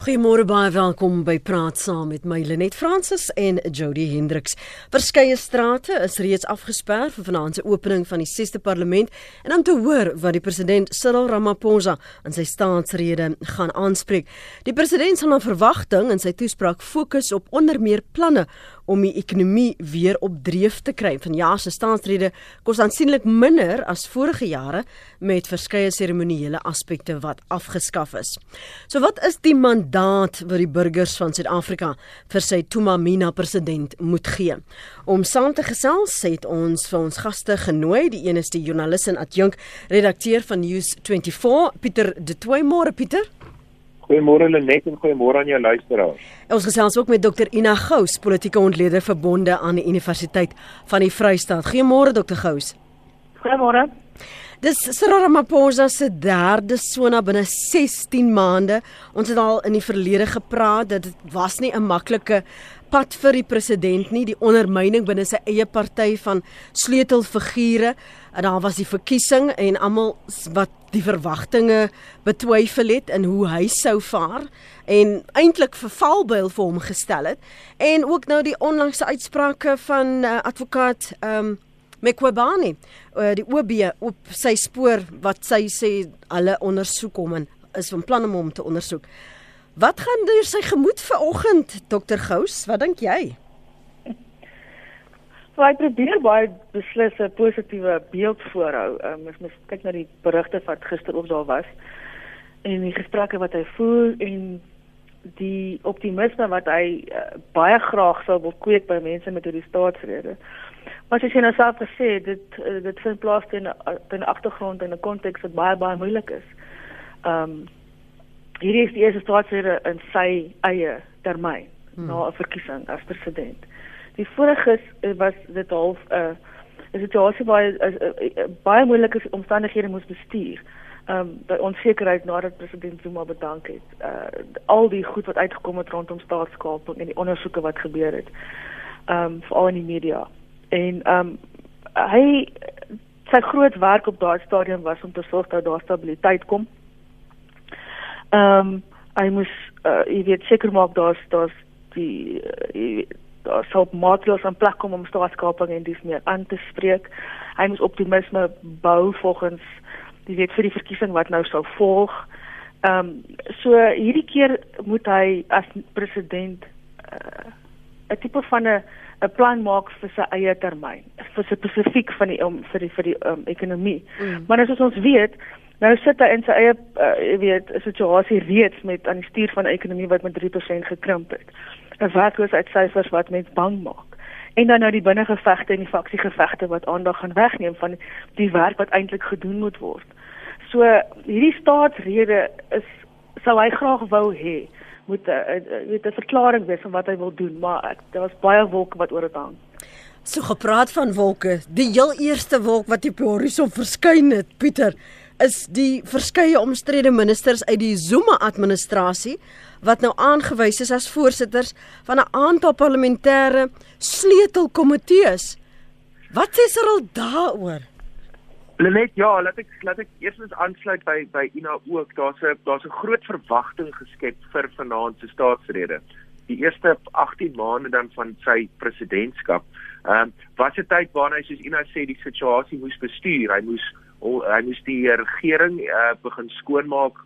Goeiemôre baie welkom by Praat Saam met my Lenet Fransis en Jody Hendriks. Verskeie strate is reeds afgesper vir vanaand se opening van die 6de parlement en om te hoor wat die president Cyril Ramaphosa in sy staatsrede gaan aanspreek. Die president sal na verwagting in sy toespraak fokus op onder meer planne om die ekonomie weer op dreef te kry. Vanjaar se staatsrede kos aansienlik minder as vorige jare met verskeie seremonieele aspekte wat afgeskaf is. So wat is die mandaat wat die burgers van Suid-Afrika vir sy Tumamina president moet gee? Om saam te gesels het ons vir ons gaste genooi, die een is die joernalis en adjunk redakteur van News 24, Pieter De Tooy, môre Pieter. Goeiemôre Lenet en goeiemôre aan jou luisteraars. Ons gesels ook met Dr Ina Gous, politieke ontleder verbonde aan die Universiteit van die Vrystaat. Goeiemôre Dr Gous. Goeiemôre. Dis Cyril Ramaphosa se derde sona binne 16 maande. Ons het al in die verlede gepraat dat dit was nie 'n maklike pad vir die president nie, die ondermyning binne sy eie party van sleutelfigure. Daar was die verkiesing en almal wat die verwagtinge betwyfel het in hoe hy sou vaar en eintlik vervalbeil vir hom gestel het en ook nou die onlangse uitsprake van uh, advokaat um Mekwebani uh, die OB op sy spoor wat sy sê hulle ondersoek hom en is van plan om hom te ondersoek. Wat gaan deur sy gemoed vanoggend dokter Gous? Wat dink jy? So hy probeer baie beslis 'n positiewe beeld voorhou. Ehm um, mens kyk na die berigte wat gister op daar was en die gesprekke wat hy voer en die optimisme wat hy uh, baie graag sou wil kweek by mense met hierdie staatsrede. Maar as jy nou self gesê dit uh, dit vind plaas in 'n agtergrond en 'n konteks wat baie baie moeilik is. Ehm um, hierdie is die eerste staatsrede in sy eie termyn hmm. na 'n verkiesing as president. Die vorige eh, was dit half 'n uh, 'n situasie baie uh, baie moeilike omstandighede moes bestuur. Ehm um, by onsekerheid nadat president Zuma bedank het. Uh al die goed wat uitgekom het rondom staatskaping en die ondersoeke wat gebeur het. Ehm um, veral in die media. En ehm um, hy sy groot werk op daardie stadium was om te sorg dat daar stabiliteit kom. Ehm um, hy moes uh, jy weet seker maak daar's daar's die uh, daar sou maatreëls in plek kom om staatskaping en dis meer aan te spreek. Hy moet optimisme bou volgens die weet vir die verkiesing wat nou sou volg. Ehm um, so hierdie keer moet hy as president uh, 'n uh, tipe van 'n 'n plan maak vir sy eie termyn, vir spesifiek van die um, vir die vir die um, ekonomie. Mm. Maar as ons weet, nou sit hy in sy eie uh, weet 'n situasie reeds met aan die stuur van 'n ekonomie wat met 3% gekrimp het. 'n werkloosheidsyfers wat mense bang maak. En dan nou die binnengevegte en die faksiegevegte wat aandag gaan wegneem van die werk wat eintlik gedoen moet word. So hierdie staatsrede is sou hy graag wou hê moet 'n weet 'n verklaring wees van wat hy wil doen, maar daar's baie wolke wat oor dit hang. So gepraat van wolke, die heel eerste wolk wat op die horison verskyn het, Pieter, is die verskeie omstrede ministers uit die Zuma administrasie wat nou aangewys is as voorsitters van 'n aantal parlementêre sleutelkomitees. Wat sê Cyril daaroor? Lenet, ja, laat ek laat ek eers aansluit by by Ina ook. Daar's 'n daar's 'n groot verwagting geskep vir vanaand se staatsrede. Die eerste 18 maande dan van sy presidentskap. Ehm um, was 'n tyd waarna hy soos Ina sê die situasie moes bestuur. Hy moes hy moes die regering uh, begin skoonmaak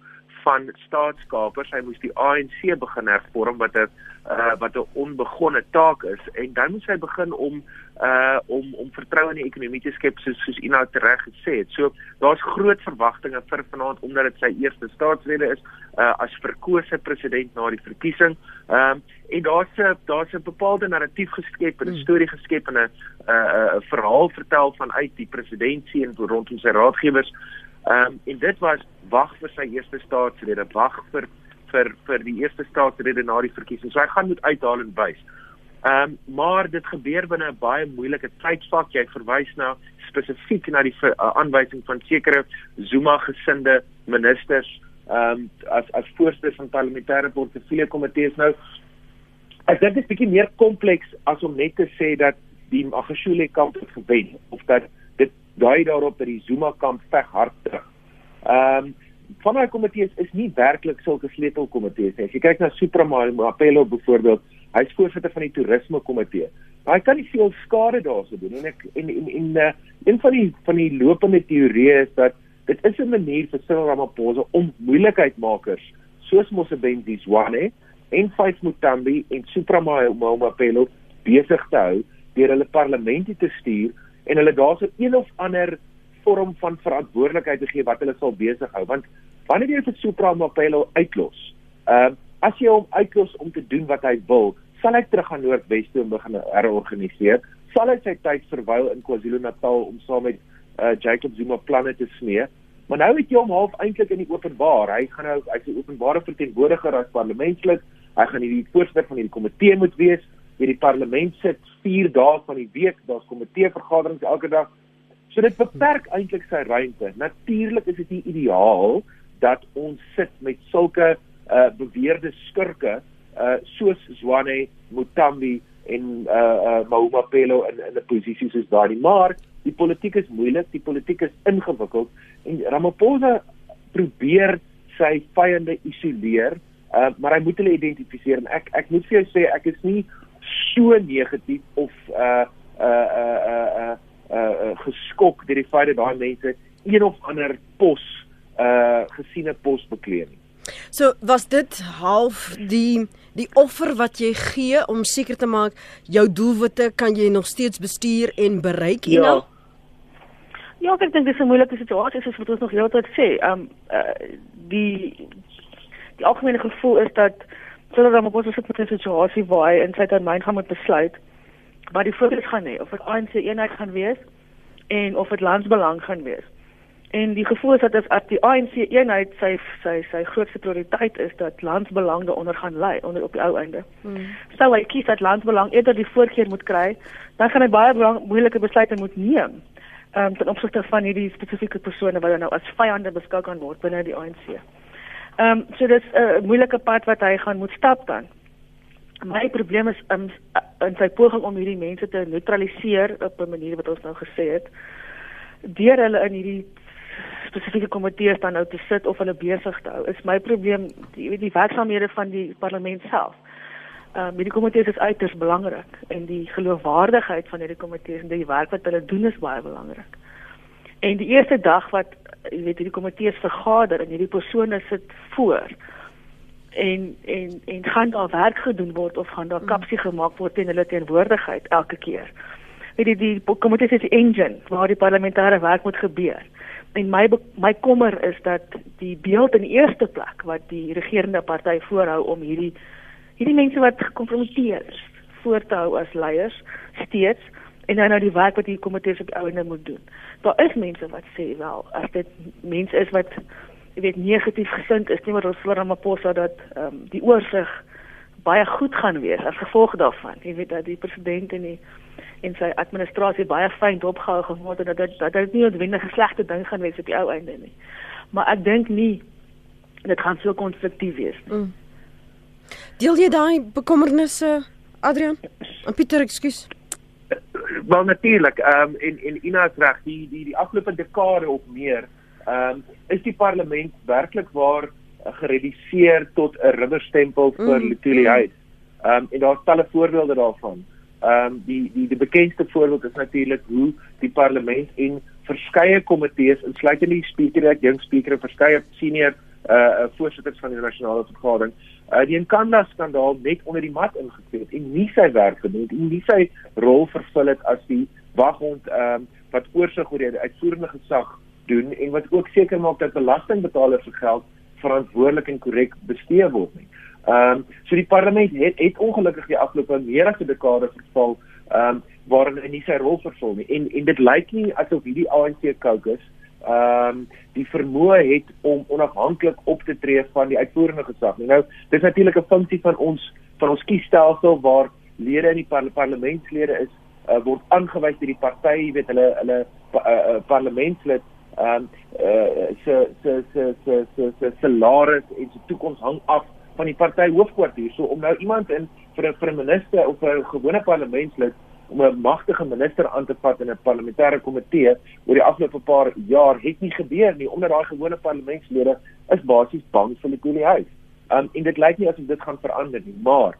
van staatskapers. Hy moes die ANC begin hervorm wat 'n uh, wat 'n onbegonne taak is en dan moes hy begin om uh om om vertroue in die ekonomie te skep soos soos u nou reg gesê het. So daar's groot verwagtinge vir vanaand omdat dit sy eerste staatsrede is uh as verkose president na die verkiesing. Ehm um, en daar's 'n daar's 'n bepaalde narratief geskep en 'n hmm. storie geskep en 'n 'n uh, 'n verhaal vertel vanuit die presidentsie en rondom sy raadgewers. Ehm um, en dit was wag vir sy eerste staatsrede, wag vir vir vir die eerste staatsrede na die verkiesing. So hy gaan moet uithaal en wys. Ehm um, maar dit gebeur binne 'n baie moeilike tydvak. Jy verwys na spesifiek na die uh, aanwysing van sekere Zuma gesinde ministers ehm um, as as voorsitter van parlementêre portefeulje komitees nou. Ek dink dit is bietjie meer kompleks as om net te sê dat die Magashule kamp het gewen of dat dui daarop dat die Zuma kamp veg hard terug. Ehm um, van daai komitees is nie werklik sulke sleutelkomitees nie. As jy kyk na Supramapelo byvoorbeeld, hy's voorsitter van die toerisme komitee. Hy kan nie veel skade daarso doen en ek en en, en uh, een van die van die lopende teorieë is dat dit is 'n manier vir Cyril Ramaphosa om moeilikheidmakers soos Mosebenzi Zwane en Faith Mutambi en Supramapelo besig te hou deur hulle parlemente te stuur en hulle daarso een of ander vorm van verantwoordelikheid te gee wat hulle sal besig hou want wanneer jy vir Supramapelo uitlos uh, as jy hom uitlos om te doen wat hy wil sal hy terug aan Noordwes toe begin herorganiseer. Sal hy sy tyd verwyl in KwaZulu-Natal om saam met uh, Jacob Zuma planne te smee maar nou het jy hom half eintlik in die openbaar. Hy gaan nou hy's 'n openbare verteenwoordiger as parlementslid. Hy gaan hierdie voorsitter van hierdie komitee moet wees hierdie parlement sit 4 dae van die week daar's komitee vergaderings elke dag So dit beperk eintlik sy ruimte. Natuurlik is dit nie ideaal dat ons sit met sulke uh beweerde skurke uh soos Zwane, Mutambi en uh uh Mahumapelo in in 'n posisie soos daardie. Maar die politiek is moeilik, die politiek is ingewikkeld en Ramaphosa probeer sy vyande isoleer, uh maar hy moet hulle identifiseer en ek ek moet vir jou sê ek is nie so negatief of uh uh uh uh, uh uh, uh geskok deur die feit dat daai mense een of ander pos uh gesiene pos bekleed nie. So was dit half die die offer wat jy gee om seker te maak jou doelwitte kan jy nog steeds bestuur en bereik ja. nou? Ja, ek dink dis 'n moeilike situasie soos wat ons nog heeltyd sê. Um uh die die algemene gevoel is dat sodra op ons sit met 'n situasie waar hy in sy termyn gaan moet besluit wat die fokus gaan hê of dit ANC eenheid gaan wees en of dit landsbelang gaan wees. En die gevoel is dat as, as die ANC eenheid sy sy sy grootste prioriteit is dat landsbelang daaronder gaan lê onder op die ou einde. Hmm. Sou hy kies dat landsbelang eerder die voorkeur moet kry, dan gaan hy baie belang, moeilike besluite moet neem. Ehm um, ten opsigte van hierdie spesifieke persone wat nou as vyande beskou kan word binne die ANC. Ehm um, so dis 'n uh, moeilike pad wat hy gaan moet stap dan my probleem is um, in sy poging om hierdie mense te neutraliseer op 'n manier wat ons nou gesê het deur hulle in hierdie spesifieke komitees dan nou te sit of hulle besig te hou is my probleem die weet die werksamehede van die parlement self. Ehm um, die komitees is uiters belangrik en die geloofwaardigheid van hierdie komitees en die werk wat hulle doen is baie belangrik. En die eerste dag wat jy weet hierdie komitees vergader en hierdie persone sit voor en en en gaan daar werk gedoen word of gaan daar mm. kapsie gemaak word teen hulle teenwoordigheid elke keer. Weet jy die komitee is die engine waar die parlementêre werk moet gebeur. En my my kommer is dat die beeld in die eerste plek wat die regerende party voorhou om hierdie hierdie mense wat gekonfronteer is voor te hou as leiers steeds en dan nou die werk wat die komitee op die ouene moet doen. Daar is mense wat sê wel as dit mense is wat jy weet negatief gesind is nie maar ons vir Ramaphosa dat ehm um, die oorsig baie goed gaan wees as gevolg daarvan. Jy weet dat die president en die en sy administrasie baie fyn opgehou geword het dat dit dat dit nie noodwendig 'n slegte ding gaan wees op die ou einde nie. Maar ek dink nie dit gaan so konstruktief wees nie. Mm. Deel jy daai bekommernisse Adrian? En Pieter, ekskuus. Wel natuurlik, ehm um, en en Ina is reg, die die die afgelope dekade of meer ehm um, is die parlement werklik waar uh, gereduseer tot 'n ridderstempel vir mm. Lutuli House. Ehm um, en daar's talle voorbeelde daarvan. Ehm um, die die die bekendste voorbeeld is natuurlik hoe die parlement en verskeie komitees insluitend die spreker ek dink spreker en verskeie senior uh voorsitters van die nasionale vergadering uh die Nkanda skandaal net onder die mat ingetree het en nie sy werk gedoen en nie sy rol vervul het as die waghond ehm um, wat oorsig oor die uitvoerende gesag doen en wat ook seker maak dat belastingbetalers se geld verantwoordelik en korrek bestee word nie. Ehm um, so die parlement het het ongelukkig die afgelope meer as 'n dekade verval ehm um, waarin hy nie sy rol vervul nie. En en dit lyk nie asof hierdie ANC caucus ehm um, die vermoë het om onafhanklik op te tree van die uitvoerende gesag. Nou, dis natuurlik 'n funksie van ons van ons kiesstelsel waar lede in die par parlementslede is uh, word aangewys deur die party, jy weet hulle hulle uh, uh, parlementslid ehm uh, se se se se se se salaris en se toekoms hang af van die party hoofkwartier. So om nou iemand in vir 'n vir 'n minister of 'n gewone parlementslid om 'n magtige minister aan te vat in 'n parlementêre komitee oor die afgelope paar jaar het nie gebeur nie omdat daai gewone parlementslede is basies bang vir die koelie huis. Um en dit lyk nie asof dit gaan verander nie, maar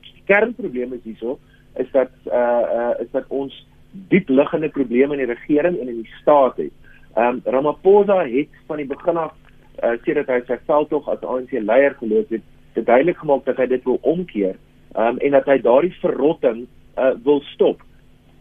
die kernprobleem is hierso is dat uh uh is dat ons diep liggende probleme in die regering en in die staat het. Um Ramaphosa het van die begin af uh, sedert hy sy veldtog as ANC leier geloop het, dit duidelik gemaak dat hy dit wil omkeer um, en dat hy daardie verrotting uh, wil stop.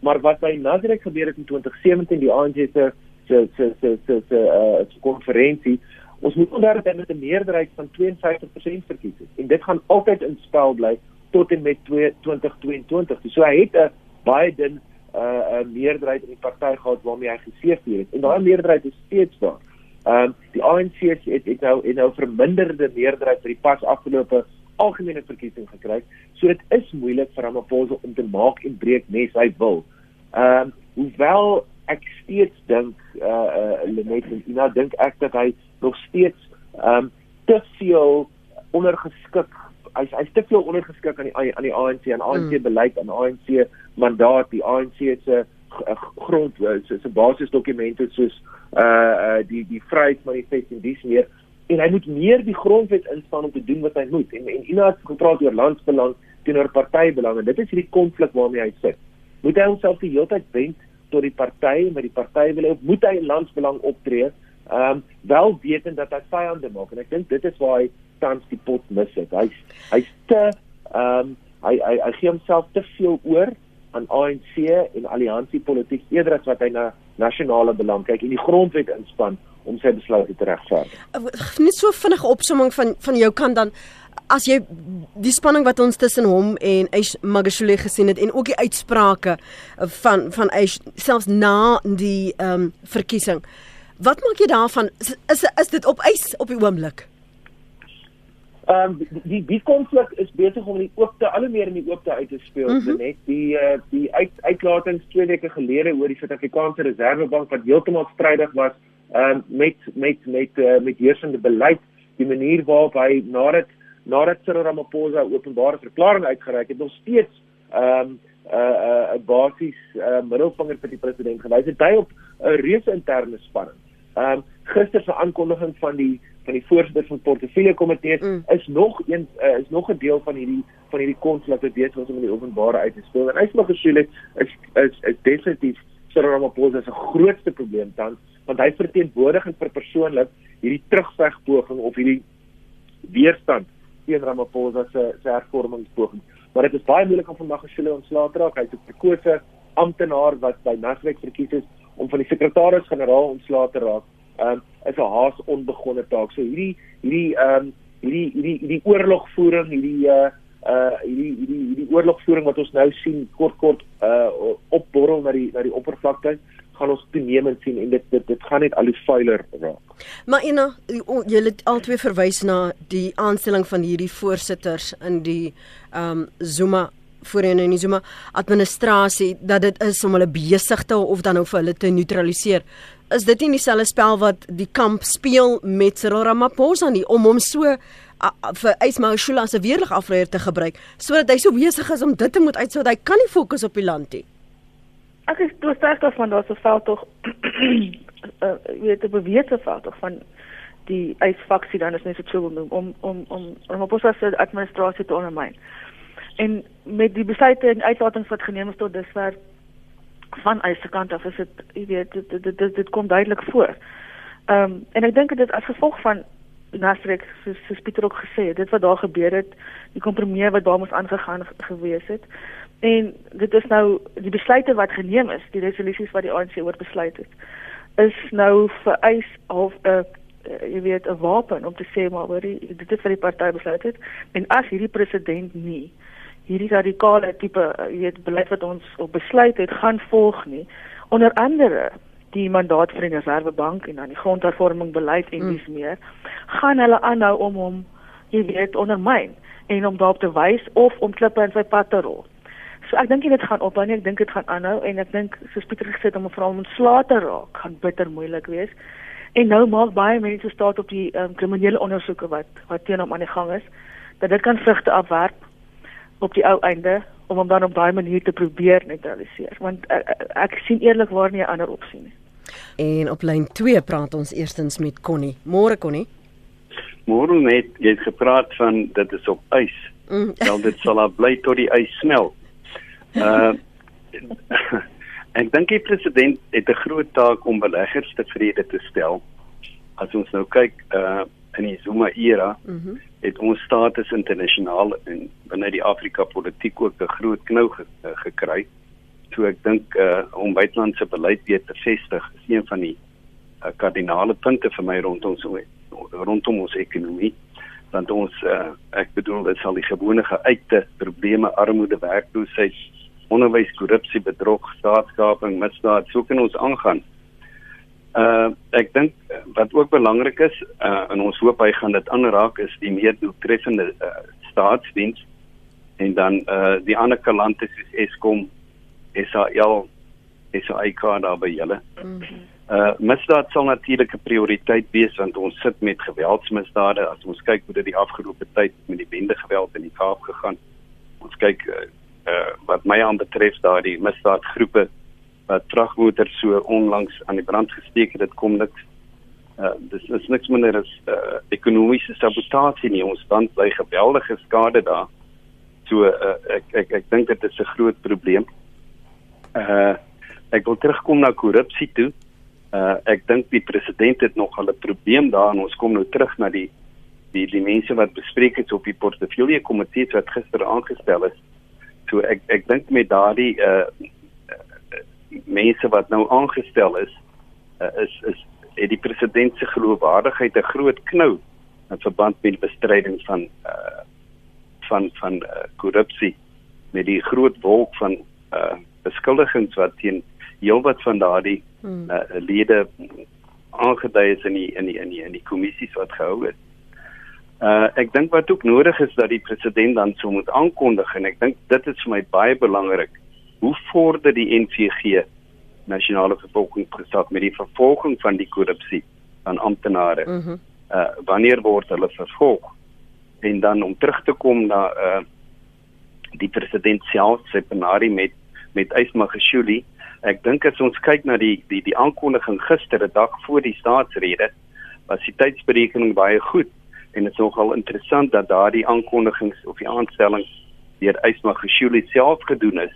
Maar wat by Nasrek gebeur het in 2017 die ANC se se se se se se uh, konferensie ons moet onthou dat met 'n meerderheid van 52% verkies het en dit gaan altyd in spel bly tot en met 2022. So hy het 'n baie dun 'n uh, 'n meerderheid in die party gehad waarmee hy geseëvier het en daai meerderheid is steeds daar. Ehm um, die ANC het het, het nou en nou verminderde meerderheid vir die pas afgelope algemene verkiesing gekry. So dit is moeilik vir Ramaphosa om te maak en breek nes hy wil. Ehm um, hoewel ek steeds dink eh uh, uh, Lenet en Ina dink ek dat hy nog steeds ehm um, te veel ondergeskik hy's hy's te veel ondergeskik aan die aan die ANC en ANC mm. beleid en ANC mandaat die ANC se grond se se basisdokumente soos uh uh die die vryheidsmanifest en dis meer en hy moet meer die grondwet instaan om te doen wat hy moet en en Ina het gepraat oor landsbelang teenoor partybelang en dit is hierdie konflik waarmee hy sit. Moet hy homself die hele tyd wend tot die party met die party wil of moet hy in landsbelang optree? Ehm um, wel wetend dat hy vyande maak en ek dink dit is waar hy tans die pot mis het. Hy's hy's te ehm um, hy hy hy gee homself te veel oor aan ANC en alliansiepolitiek eerder as wat hy na nasionale belang kyk en die grondwet inspann om sy besluite te regverdig. Uh, net so vinnige opsomming van van jou kant dan as jy die spanning wat ons tussen hom en Ash Magashule gesien het en ook die uitsprake van van Ash selfs na die ehm um, verkiesing. Wat maak jy daarvan? Is is, dit op ys op die oomblik? Ehm um, die die konflik is besig om die oopte al hoe meer in die oopte uit te speel mm -hmm. net die uh, die uit, uitlatings twee weke gelede oor die Suid-Afrikaanse Reservebank wat heeltemal strydig was um, met met met uh, met heersende beleid die manier waarop hy nadat nadat Cyril Ramaphosa openbare verklaring uitgereik het nog steeds ehm um, 'n uh, 'n uh, 'n basies uh, middelvinger vir die president gewys het hy op 'n reuse interne spanning. Ehm um, gister se aankondiging van die van die voorsitter van portefeulje komitee mm. is nog een uh, is nog 'n deel van hierdie van hierdie konflik wat besig is om in die openbare uit te speel en hy sê maar gesoel is is is, is definitief Cyril Ramaphosa se grootste probleem tans want hy verteenwoordig en vir persoonlik hierdie terugvegpoging of hierdie weerstand teen Ramaphosa se se hervormingspoging. Maar dit is baie moeilik om van Magashule ontslae te raak. Hy's 'n verkose amptenaar wat by Nasrek verkies is om van die sekretaris-generaal ontslae te raak. Ehm um, is 'n haas onbegonne taak. So hierdie hierdie ehm um, hierdie hierdie hierdie oorlogvoering, hierdie uh uh hierdie hierdie hierdie oorlogvoering wat ons nou sien kort kort uh opborrel na die na die oppervlakte gaan ons toenemend sien en dit dit dit gaan net al hoe vuiler raak. Maar Ina, het altyd verwys na die aanstelling van hierdie voorsitters in die ehm um, Zuma voorheen in die Zuma administrasie dat dit is om hulle besig te of dan nou vir hulle te neutraliseer. Is dit nie dieselfde spel wat die kamp speel met Cyril Ramaphosa nie om hom so a, a, vir Ismail Shula se weerlig afreier te gebruik sodat hy so besig is om dit te moet uitsout hy kan nie fokus op die land nie. Ek is toe sterk daarvan daar's 'n veld tog uh, weet 'n bewese veld tog van die eisfaksie dan is net so noem om om om om op ons administrasie te ondermyn. En met die besluite en uitlatings wat geneem is tot dusver van eise kant af is dit jy weet dit dit, dit dit kom duidelik voor. Ehm um, en ek dink dit as gevolg van Nasrek soos, soos Pieter ook gesê het, dit wat daar gebeur het, die kompromie wat daar moes aangegaan gewees het. En dit is nou die besluite wat geneem is, die resolusies wat die ANC oor besluit het, is nou vereis of 'n uh, jy weet 'n wapen om te sê maar hoor dit is vir die party besluit het en as hierdie president nie hierdie radikale tipe uh, jy weet beleid wat ons op besluit het gaan volg nie onder andere die mandaat vir die reservebank en dan die grondhervorming beleid en hmm. meer gaan hulle aanhou om hom jy weet ondermyn en om daarop te wys of om klippe in sy pad te rol So ek dink dit gaan ophou nie, ek dink dit gaan aanhou en ek dink soos Pieter gesê het om om ontslae te raak gaan bitter moeilik wees. En nou maak baie mense staat op die um, kriminele ondersoeke wat wat teen hom aan die gang is dat dit kan vrugte afwerp op die ou einde om hom dan op daai manier te probeer neutraliseer want ek, ek sien eerlikwaar nie 'n ander opsie nie. En op lyn 2 praat ons eerstens met Connie. Môre Connie. Môre net, jy het gepraat van dit is op ys. Mm. Wel dit sal al bly tot die ys smelt. Uh ek dink die president het 'n groot taak om beleggers tevrede te stel. As ons nou kyk uh in die Zuma era, mm -hmm. Het ons status internasionaal en binne die Afrika politiek ook 'n groot knou ge gekry. So ek dink uh om buitelandse beleid weer te vestig is een van die uh, kardinale punte vir my rondom so rondom ons ekonomie want ons uh, ek bedoel dit sal die gewone geuite probleme armoede werkloosheid onderwys, korrupsie, bedrog, staatskaping, misdaad, so kan ons aangaan. Uh ek dink wat ook belangrik is, uh en ons hoop hy gaan dit aanraak is die meer doeltreffende uh, staatsdiens en dan uh die ander kalante soos Eskom, SAL, SAIK daar by julle. Mm -hmm. Uh misdaad sal natuurlik 'n prioriteit wees want ons sit met geweldsmisdade as ons kyk hoe dit die afgelope tyd met die bende geweld in die Kaap gegaan. Ons kyk uh, uh, wat my aanbetref daardie misdaadgroepe wat vragmotors so onlangs aan die brand gesteek het dit kom niks uh, dis is niks minder as uh, ekonomiese sabotasie nie. Ons dan bly geweldige skade daar. So uh, ek ek ek dink dit is 'n groot probleem. Uh, ek wil terugkom na korrupsie toe. Uh, ek dink die president het nog 'n probleem daar en ons kom nou terug na die die die mense wat bespreek het op die portefeulje komitee wat gister aangestel is. So ek ek dink met daardie uh mense wat nou aangestel is uh, is is het die president se geloofwaardigheid 'n groot knou in verband met die bestryding van uh van van uh, korrupsie met die groot wolk van uh beskuldigings wat teen heelwat van daardie hmm. uh, lede aangedui is in die in die in die in die kommissies wat gehou het. Uh ek dink wat ook nodig is dat die president dan sou moet aankondig en ek dink dit is vir my baie belangrik. Hoe vorder die NVG nasionale vervolgingsgesag met die vervolging van die korrupsie aan amptenare? Mm -hmm. Uh wanneer word hulle vervolg? En dan om terug te kom na uh die president self se penarie met met Ismagashuli. Ek dink as ons kyk na die die die aankondiging gister, 'n dag voor die staatsrede, was die tydsberekening baie goed en dit is nogal interessant dat daardie aankondigings of die aanstellings deur Ysma Geshuli self gedoen is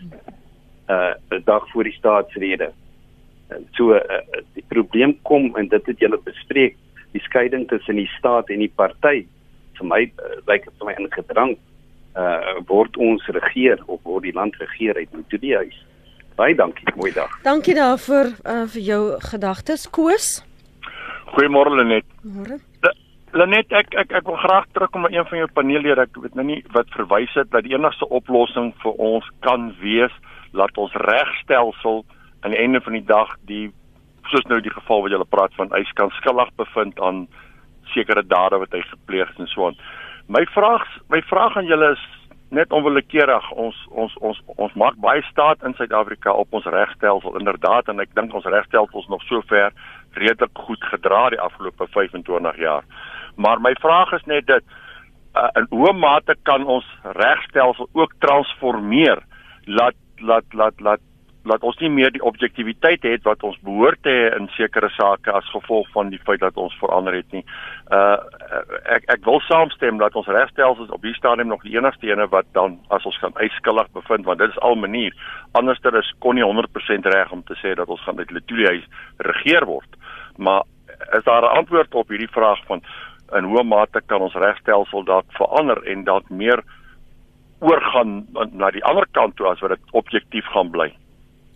uh 'n dag voor die staatsrede. So uh, die probleem kom en dit het julle bespreek, die skeiding tussen die staat en die party. Vir my uh, lyk dit vir my ingedrang uh word ons regeer of word die land regeer uit die huis. Baie dankie, mooi dag. Dankie daarvoor uh, vir jou gedagtes, Koos. Goeiemôre Lenet. Môre. Lenet ek ek ek wil graag terugkom na een van jou paneellede ek weet nou nie wat verwys het dat die enigste oplossing vir ons kan wees laat ons regstelsel aan die einde van die dag die soos nou die geval wat jy praat van hy kan skuldig bevind aan sekere dade wat hy gepleeg het en so aan. My vraag my vraag aan julle is net onwillekeurig ons ons ons ons maak baie staat in Suid-Afrika op ons regstelsel inderdaad en ek dink ons regstelsel is nog sover redelik goed gedra die afgelope 25 jaar. Maar my vraag is net dit uh, in hoe mate kan ons regstelsel ook transformeer laat laat laat laat laat ons nie meer die objektiviteit het wat ons behoort te hê in sekere sake as gevolg van die feit dat ons verander het nie. Uh ek ek wil saamstem dat ons regstelsels op hierdie stadium nog die enigste ene wat dan as ons gaan uitskuldig bevind want dit is al manier. Anderster is kon nie 100% reg om te sê dat ons gaan met Letoile regeer word. Maar is daar 'n antwoord op hierdie vraag van in hoe mate kan ons regstelsel dalk verander en dalk meer oorgaan na die ander kant toe as wat dit objektief gaan bly.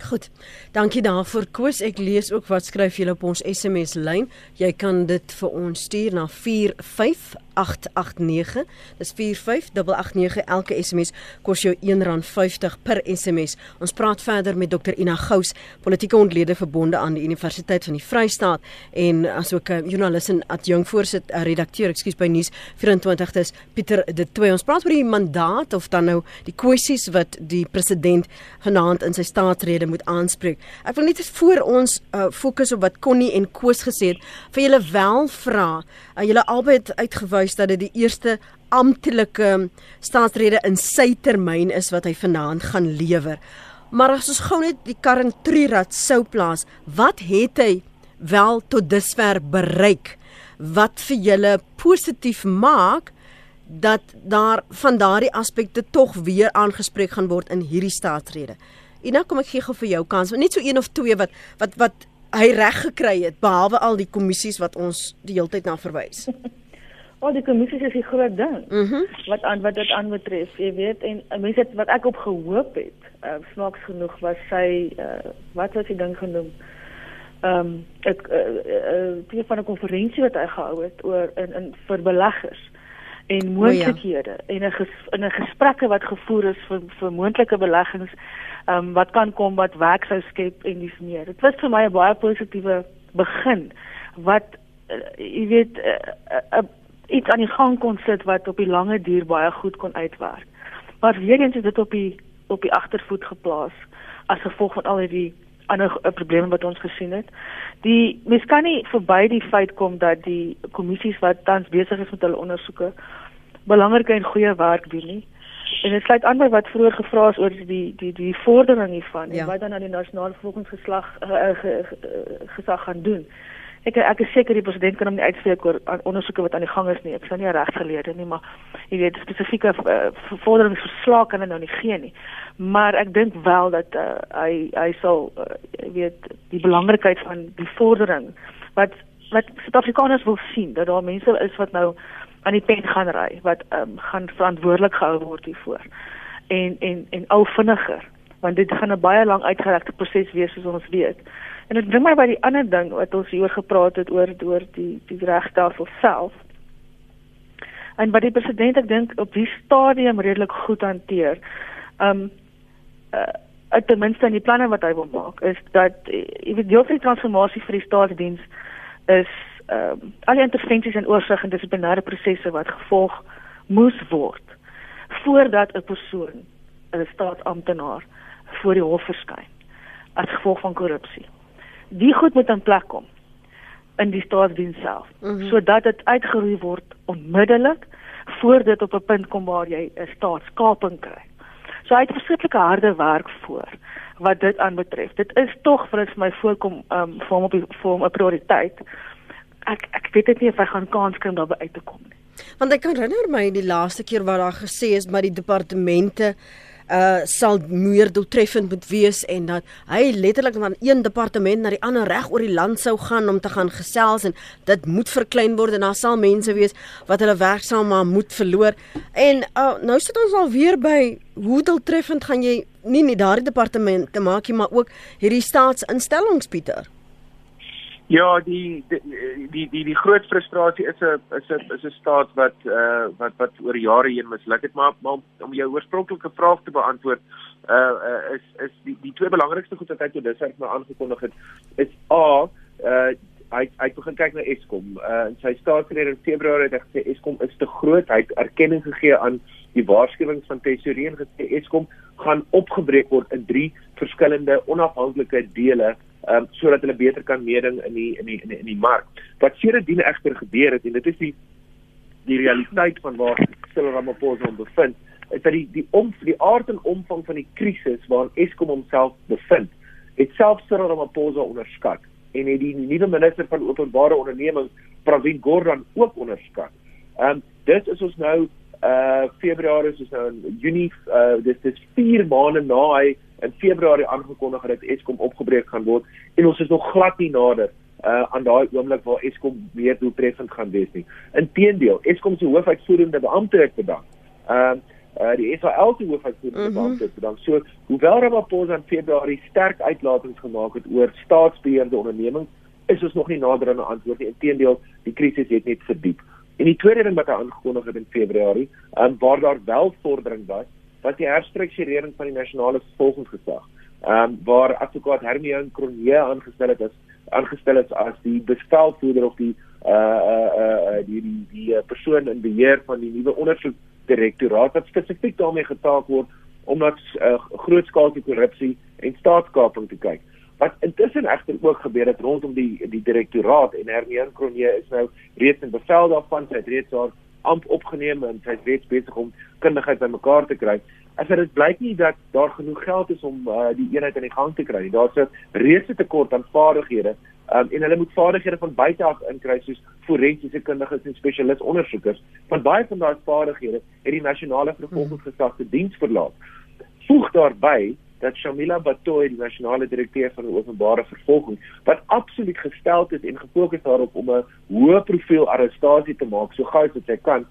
Goed. Dankie daarvoor Koos. Ek lees ook wat skryf julle op ons SMS lyn. Jy kan dit vir ons stuur na 45889. Dis 45889. Elke SMS kos jou R1.50 per SMS. Ons praat verder met Dr Ina Gous, politieke ontlede verbonde aan die Universiteit van die Vrystaat en asook 'n joernalis en adjunk voorsit eh, redakteur, ekskuus by nuus 24 dis Pieter de Toey. Ons praat oor die mandaat of dan nou die kwessies wat die president vanaand in sy staatsrede staatsrede moet aanspreek. Ek wil net voor ons uh, fokus op wat Connie en Koos gesê het, vir julle wel vra. Uh, julle albei het uitgewys dat dit die eerste amptelike staatsrede in sy termyn is wat hy vanaand gaan lewer. Maar as ons gou net die kar in Trirat sou plaas, wat het hy wel tot dusver bereik wat vir julle positief maak dat daar van daardie aspekte tog weer aangespreek gaan word in hierdie staatsrede. Ina, kom ek gee gou vir jou kans, net so een of twee wat wat wat hy reg gekry het behalwe al die kommissies wat ons die hele tyd na verwys. Al die kommissies is 'n groot ding. Mm wat aan wat dit aanbetref, jy weet, en mense het wat ek op gehoop het, uh, snaaks genoeg was sy uh, wat was die ding genoem? Ehm um, ek uh, uh, uh, van 'n konferensie wat hy gehou het oor in in vir beleggers en moontlikhede oh, ja. en 'n in 'n gesprekke wat gevoer is vir vir moontlike beleggings um, wat kan kom wat werk sou skep en dis meer. Dit was vir my 'n baie positiewe begin wat uh, jy weet uh, uh, uh, iets aan die gang kon sit wat op die lange duur baie goed kon uitwerk. Maar weer eens is dit op die op die agtervoet geplaas as gevolg van al die ander probleme wat ons gesien het. Die mens kan nie verby die feit kom dat die kommissies wat tans besig is met hulle ondersoeke belangrike en goeie werk doen nie. En dit sluit aan by wat vroeër gevra is oor die die die vordering hiervan ja. en wat dan aan die nasionale volksgeslag uh, uh, ge, uh, gesag gaan doen. Ek ek is seker die president kan hom nie uitspreek oor ondersoeke wat aan die gang is nie. Ek sou nie regsgeleerde nie, maar jy weet spesifieke uh, vorderingsverslag kan hy nou nie gee nie. Maar ek dink wel dat uh, hy hy sal uh, weet die belangrikheid van die vordering wat wat Suid-Afrikaners wil sien dat daar mense is wat nou aan die pen gaan ry wat um, gaan verantwoordelik gehou word hiervoor. En en en al vinniger want dit gaan 'n baie lank uitgerekte proses wees soos ons weet. En dit bring my by die ander ding wat ons hier gepraat het oor oor die die regstelsel self. En wat die president ek dink op die stadium redelik goed hanteer. Um uh uit ten minste in die planne wat hy wil maak is dat jy weet deel van die transformasie vir die staatsdiens is ehm um, al die intervensies en oorsig en dissiplinêre prosesse wat gevolg moes word voordat 'n persoon 'n staatsamptenaar voor die hof verskyn as gevolg van korrupsie. Die goed moet in plek kom in die staatsdiens self mm -hmm. sodat dit uitgeroei word onmiddellik voor dit op 'n punt kom waar jy 'n staatskaping kry. So hy het verskriklike harde werk voor wat dit aanbetref. Dit is tog vir my voorkom um, vir hom op die vir hom 'n prioriteit ek ek weet dit nie of hy gaan kans kry om daarby uit te kom nie. Want ek kan herinner my die laaste keer wat daar gesê is maar die departemente uh sal meer doeltreffend moet wees en dat hy letterlik van een departement na die ander reg oor die land sou gaan om te gaan gesels en dit moet verklein word en daar sal mense wees wat hulle werksaam maar moet verloor en uh, nou sit ons al weer by hoe doeltreffend gaan jy nie net daardie departemente maak nie maar ook hierdie staatsinstellings Pieter Ja, die die die die, die groot frustrasie is 'n is 'n is 'n staat wat uh wat wat oor jare heen misluk het, maar, maar om jou oorspronklike vraag te beantwoord, uh, uh is is die die twee belangrikste goed wat hy tot dusver nou aangekondig het, is A, uh hy hy begin kyk na Eskom. Uh in sy staatsrede in Februarie het hy gesê Eskom is te groot. Hy het erkenning gegee aan die waarskuwings van Tesourier en gesê Eskom gaan opgebreek word in drie verskillende onafhanklike dele um, sodat hulle beter kan meeding in die in die in die, in die mark. Wat sedertdien egter gebeur het en dit is die die realiteit van waar Cyril Ramaphosa hom bevind, is dat die die om die aard en omvang van die krisis waarin Eskom homself bevind, het self Cyril Ramaphosa onderskat en het die nuwe minister van openbare ondernemings Pravin Gordhan ook onderskat. Ehm um, dit is ons nou uh Februarie is nou in Junie uh dis dis 4 maande na hy in Februarie aangekondig het dat Eskom opgebreek gaan word en ons is nog glad nie nader uh aan daai oomblik waar Eskom meer doeltreffend gaan wees nie. Inteendeel, Eskom se hoofuitvoerende beampte het bedank. Ehm uh, uh die SAL se hoofuitvoerende mm -hmm. beampte het bedank. So, hoewel Ramaphosa in Februarie sterk uitlatings gemaak het oor staatsbeheerde ondernemings, is ons nog nie nader aan 'n antwoord nie. Inteendeel, die krisis het net verdiep. En die tweede ding wat hy aangekondig het in Februarie, um, waar daar wel vordering was, was die herstrukturering van die nasionale vervolgingsgesag. Ehm um, waar advokaat Hermione Cronje aangestel het as aangestel is as die bevelvoerder of die uh uh uh die die, uh, persoon in beheer van die nuwe ondersoekdirektoraat wat spesifiek daarmee getaak word om na uh, grootskaalse korrupsie en staatskaping te kyk. Wat intussen egter ook gebeur het rondom die die direktoraat en Hermine Kronje is nou reeds in bevel daarvan, sy het reeds haar amp opgeneem en sy is reeds besig om kundigheid bymekaar te kry. As dit blyk nie dat daar genoeg geld is om uh, die eenheid aan die gang te kry nie. Daar's 'n reuse tekort aan vaardighede um, en hulle moet vaardighede van buite af inkry soos forensiese kundiges en spesialis ondersoekers. Van baie van daai vaardighede het die nasionale vervolgingsgesag se diens verlaat. Voeg daarbey dat Shamila Batoy die nasionale direkteur van openbare vervolging wat absoluut gestel het en gefokus daarop om 'n hoë profiel arrestasie te maak so gou as sy kan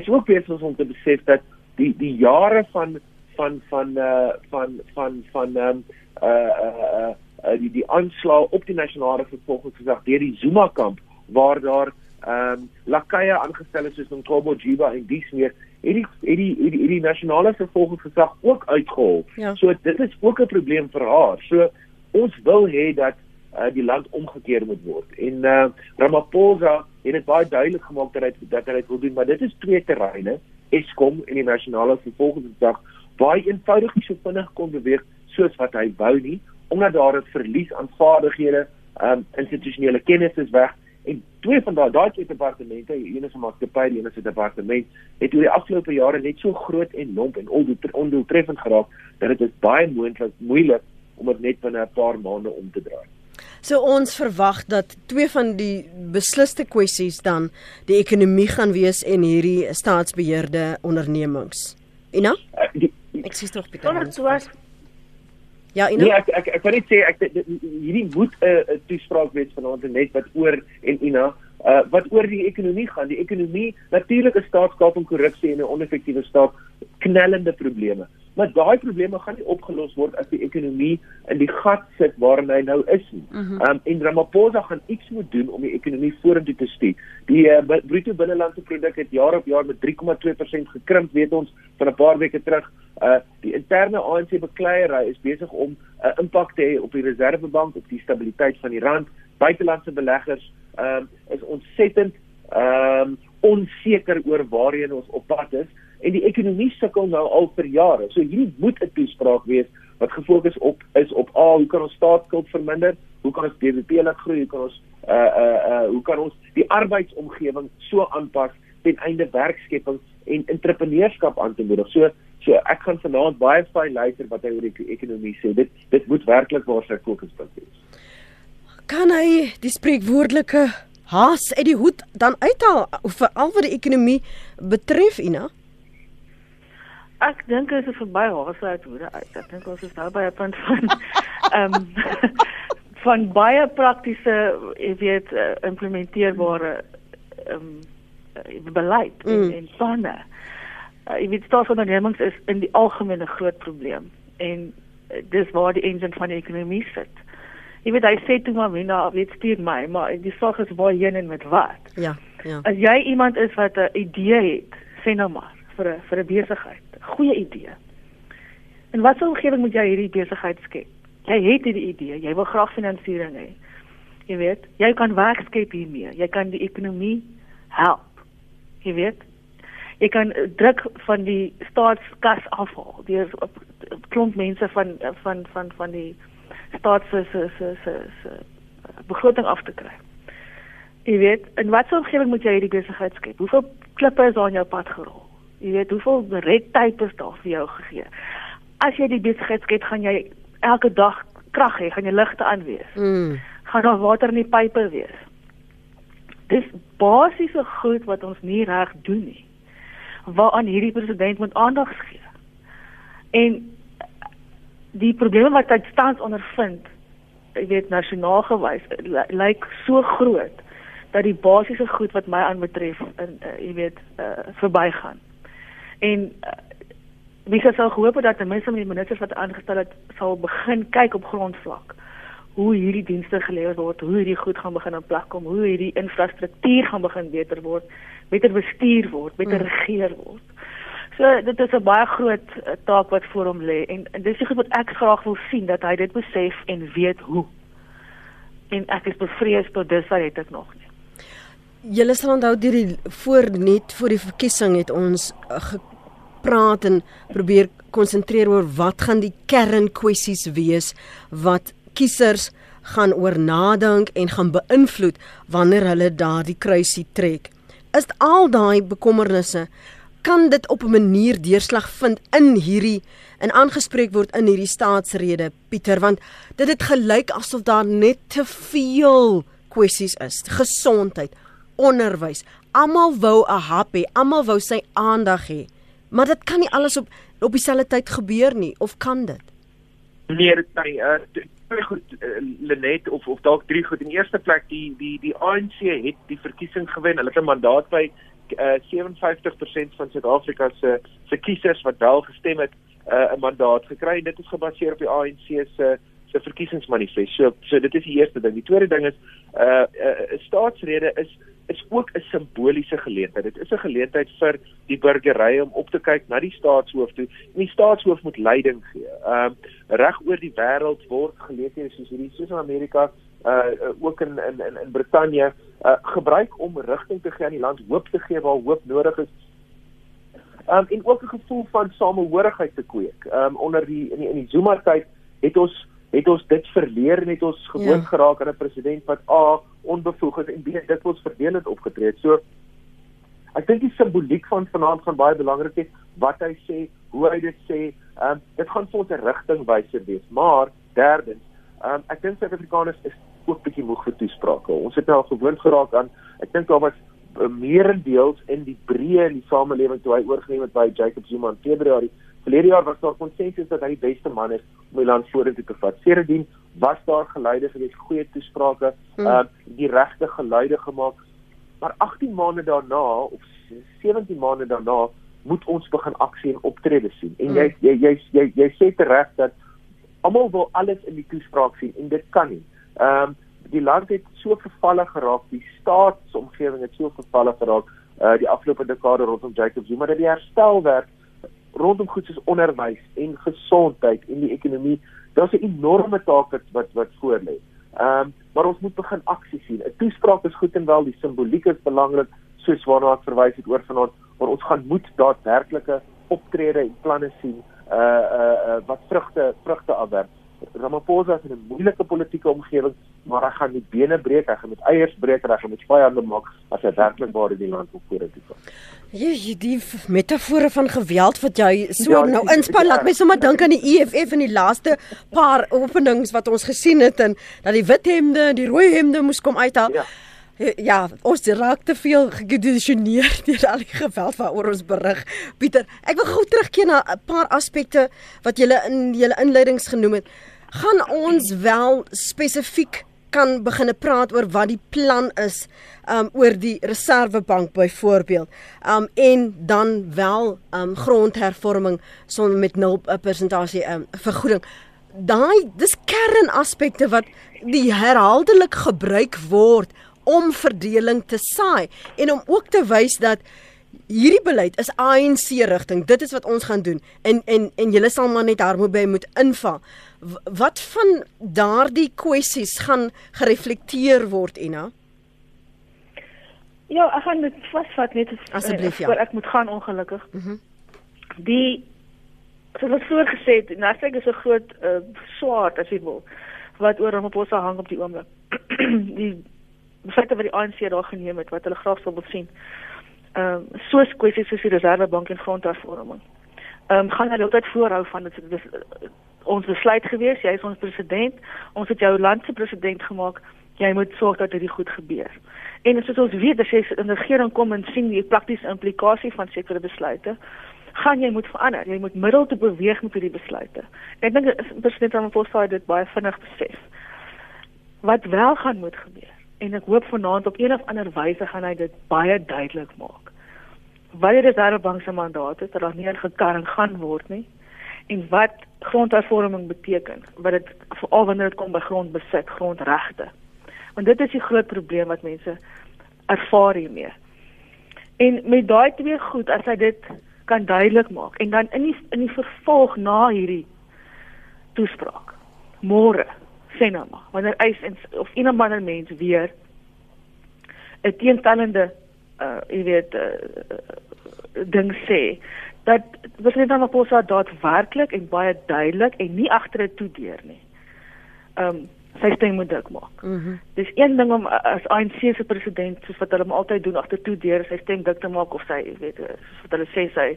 is ook besig om te besef dat die die jare van van van uh van van van ehm um, uh uh uh die die aanslag op die nasionale vervolgingsgesag deur die Zuma kamp waar daar ehm um, lakaie aangestel is soos Nkobo Jiba en dies meer het die het die het die, die nasionale vervolgingsgesag ook uitgehol. Ja. So dit is ook 'n probleem vir haar. So ons wil hê dat uh, die land omgekeer moet word. En uh, Ramaphosa het dit baie duidelik gemaak dat hy dat hy dit wil doen, maar dit is twee terreine, Eskom en die nasionale vervolgingsgesag, baie eenvoudig nie so vinnig kon beweeg soos wat hy wou nie, omdat daar 'n verlies aan vaardighede, um, institusionele kennis is weg En twee van daai daai twee departemente, een is 'n maatskappy, die een is 'n departement, het oor die afgelope jare net so groot en lomp en ondoeltreffend geraak dat dit baie moontlik moeilik om dit net binne 'n paar maande om te draai. So ons verwag dat twee van die besliste kwessies dan die ekonomie gaan wees en hierdie staatsbeheerde ondernemings. Ina? Uh, ek sê tog Pieter. Ja, Ina. Nee, ek ek ek kan net sê ek hierdie moet 'n uh, toespraak wees vanaand net wat oor en Ina uh, wat oor die ekonomie gaan. Die ekonomie natuurlik is staatskaping, korrupsie en 'n oneffektiewe staat knellende probleme. Maar daai probleme gaan nie opgelos word as die ekonomie in die gat sit waarin hy nou is nie. Mhm. Ehm mm um, en Ramaphosa gaan iets moet doen om die ekonomie vorentoe te stuur. Die uh, bruto binnelandse produk het jaar op jaar met 3,2% gekrimp, weet ons, van 'n paar weke terug. Uh die interne ANC bekleierery is besig om 'n uh, impak te hê op die Reservebank, op die stabiliteit van die rand. Buitelandse beleggers ehm um, is ontsettend ehm um, onseker oor waarheen ons op pad is en die ekonomie sukkel nou al vir jare. So hierdie moet 'n toespraak wees wat gefokus op is op a hoe kan ons staatsskuld verminder? Hoe kan ons BBP laat groei? Hoe kan ons uh uh uh hoe kan ons die arbeidsomgewing so aanpas ten einde werkskepping en entrepreneurskap aan te moedig? So so ek gaan vanaand baie fyn luister wat hy oor die ekonomie sê. Dit dit moet werklik waar sy fokuspunt wees. Kan hy die spreekwoordelike haas uit die hoed dan uithaal vir al wat die ekonomie betref, Ina? Ek dink dit is verby haar uit hoe dit uit. Ek dink ons is nou by 'n punt van ehm um, van baie praktiese, jy weet, uh, implementeerbare ehm um, beleid mm. en en planne. Uh, jy weet staatsondernemings is in die algemeen 'n groot probleem en uh, dis waar die engine van die ekonomie sit. Jy weet hy sê toe maar Mina, weet stuur my, maar die saak is waar heen en met wat. Ja, ja. As jy iemand is wat 'n idee het, sê nou maar vir 'n vir 'n besigheid goeie idee. En wat sou omgewing moet jy hierdie besigheid skep? Jy het hierdie idee, jy wil graag finansiering hê. Jy weet, jy kan werk skep hiermee. Jy kan die ekonomie help. Jy weet, jy kan druk van die staatskas afhaal. Daar's 'n klomp mense van van van van die staat se se se se se begroting af te kry. Jy weet, in watter omgewing moet jy hierdie besigheid skep? Hoeveel klippe is aan jou pad gerol? Jy weet hoeveel red tape is daar vir jou gegee. As jy die besigheid skep, gaan jy elke dag krag hê, gaan jy ligte aan wees. Mm. Gaan daar water in die pipe wees. Dis basiese goed wat ons nie reg doen nie. Waaraan hierdie president moet aandag gee. En die probleme wat hy tans ondervind, jy weet nasionaal gewys, lyk so groot dat die basiese goed wat my aanbetref in uh, jy weet uh, verbygaan. En uh, wie sou gehoop het dat ten minste met die ministers wat aangestel het sal begin kyk op grondvlak hoe hierdie dienste gelewer word, hoe hierdie goed gaan begin in plek kom, hoe hierdie infrastruktuur gaan begin beter word, beter bestuur word, beter hmm. regeer word. So dit is 'n baie groot uh, taak wat voor hom lê en, en dis iets wat ek graag wil sien dat hy dit besef en weet hoe. En ek is bevrees tot wat het ek nog nie. Julle sal onthou deur die voor net voor die verkiesing het ons uh, praat en probeer konsentreer oor wat gaan die kernkwessies wees wat kiesers gaan oor nadink en gaan beïnvloed wanneer hulle daardie kruisie trek. Is al daai bekommernisse kan dit op 'n manier deurslag vind in hierdie en aangespreek word in hierdie staatsrede Pieter want dit het gelyk asof daar net te veel kwessies is gesondheid onderwys almal wou 'n hap hê almal wou sy aandag hê maar dit kan nie alles op op dieselfde tyd gebeur nie of kan dit Nee, nie. Uh, twee goed uh, Lenet of of dalk drie goed. In eerste plek die die die ANC het die verkiesing gewen. Hulle het 'n mandaat by uh, 57% van Suid-Afrika se se kiesers wat wel gestem het, 'n uh, mandaat gekry. Dit is gebaseer op die ANC se se verkiesingsmanifest. So so dit is die eerste ding. Die tweede ding is 'n uh, 'n uh, staatsrede is is ook 'n simboliese geleentheid. Dit is 'n geleentheid vir die burgery om op te kyk na die staatshoof toe. En die staatshoof moet leiding gee. Ehm uh, reg oor die wêreld word geleenthede soos hierdie soos in Amerika uh ook in in in, in Brittanje uh gebruik om rigting te gee aan die land, hoop te gee waar hoop nodig is. Um en ook 'n gevoel van samehorigheid te kweek. Um onder die in die in die Zuma tyd het ons het ons dit verleer en het ons gewoond ja. geraak aan 'n president wat A onbevoeg is en B dit word verdelend opgetree het. So ek dink die simboliek van vanaand gaan baie belangrik wees wat hy sê, hoe hy dit sê. Um dit gaan vir ons 'n rigtingwyser wees. Maar derdens, um ek dink Suid-Afrikaners is ook bietjie moeg vir toesprake. Ons het al gewoond geraak aan ek dink daar was uh, meerendeels in die breë in die samelewing toe hy oorgeneem het by Jacob Zuma in Februarie. Verlede jaar was daar konsensus dat hy die beste man is om die land vorentoe te vat. Sedertdien was daar geluide vir goeie toesprake, hmm. uh die regte geluide gemaak. Maar 18 maande daarna of 17 maande daarna moet ons begin aksie en optrede sien. En jy hmm. jy jy jy, jy, jy sê tereg dat almal wil alles in die toespraak sien en dit kan nie. Ehm um, die land het so vervalle geraak, die staatsomgewing het so vervalle geraak uh die afgelope dekade rondom Jacob Zuma dat die herstelwerk rondom goed soos onderwys en gesondheid en die ekonomie, daar's 'n enorme taak wat wat, wat voor lê. Ehm um, maar ons moet begin aksie sien. 'n Toespraak is goed en wel, die simboliek is belangrik, soos waarna ek verwys het oor vanaand, maar ons gaan moet daadwerklike optrede en planne sien uh uh, uh wat vrugte vrugte afwerp. Ramaphosa is in 'n moeilike politieke omgewing, maar hy gaan die bene breek, hy gaan met eiers breek, hy gaan met vyande maak as hy werklik waar in die land wil vorentoe kom. Jy die metafore van geweld wat jy so ja, nou inspann, laat my sommer dink aan die EFF in die laaste paar openings wat ons gesien het en dat die wit hemde en die rooi hemde moes kom uithaal. Ja. Ja, ons raak te veel gekondisioneer deur al die geweld waaroor ons berig. Pieter, ek wil gou terugkeer na 'n paar aspekte wat jy in julle inleidings genoem het. Gaan ons wel spesifiek kan begine praat oor wat die plan is um oor die reservebank byvoorbeeld. Um en dan wel um grondhervorming sonder met 0% persentasie um vergoeding. Daai dis kernaspekte wat die herhaaldelik gebruik word om verdeling te saai en om ook te wys dat hierdie beleid is ANC rigting. Dit is wat ons gaan doen. En en en julle sal maar net daarmee moet inval. Wat van daardie kwessies gaan gereflekteer word, Ina? Ja, ek gaan dit vasvat net asseblief ja. Voor ek moet gaan ongelukkig. Mm die soos ek voorgesê het, Nasrek is 'n groot uh, swaard as jy wil wat oor hom op ons hang op die oomblik. die feite wat die ANC daar geneem het wat hulle graag sou wil sien. Ehm um, soos kwessies soos die Reservebank en grondhervorming. Ehm um, gaan hulle altyd voorhou van dit is uh, ons besluit gewees, jy is ons president, ons het jou land se president gemaak, jy moet sorg dat dit goed gebeur. En soos ons weet, as jy 'n regering kom en sien die praktiese implikasie van sekere besluite, gaan jy moet verander. Jy moet middel te beweeg met hierdie besluite. Ek dink president Ramaphosa het dit baie vinnig besef. Wat wel gaan moet gebeur en ek hoop vanaand op een of ander wyse gaan hy dit baie duidelik maak. Wat die Reservebank se mandaat is, dat daar nie gekarring gaan word nie en wat grondhervorming beteken, wat dit veral wanneer dit kom by grondbesit, grondregte. Want dit is die groot probleem wat mense ervaar hiermee. En met daai twee goed as hy dit kan duidelik maak en dan in die in die vervolg na hierdie toespraak môre sê nou maar wanneer eis en of iemand ander mens weer 'n teenstellende uh jy weet uh, ding sê dat president Ramaphosa daadwerklik en baie duidelik en nie agter 'n toedeur nie. Ehm um, sy stem moet dik maak. Mm Dis een ding om as ANC se president soos wat hulle hom altyd doen agter toedeur sy stem dik te maak of sy weet soos wat hulle sê sy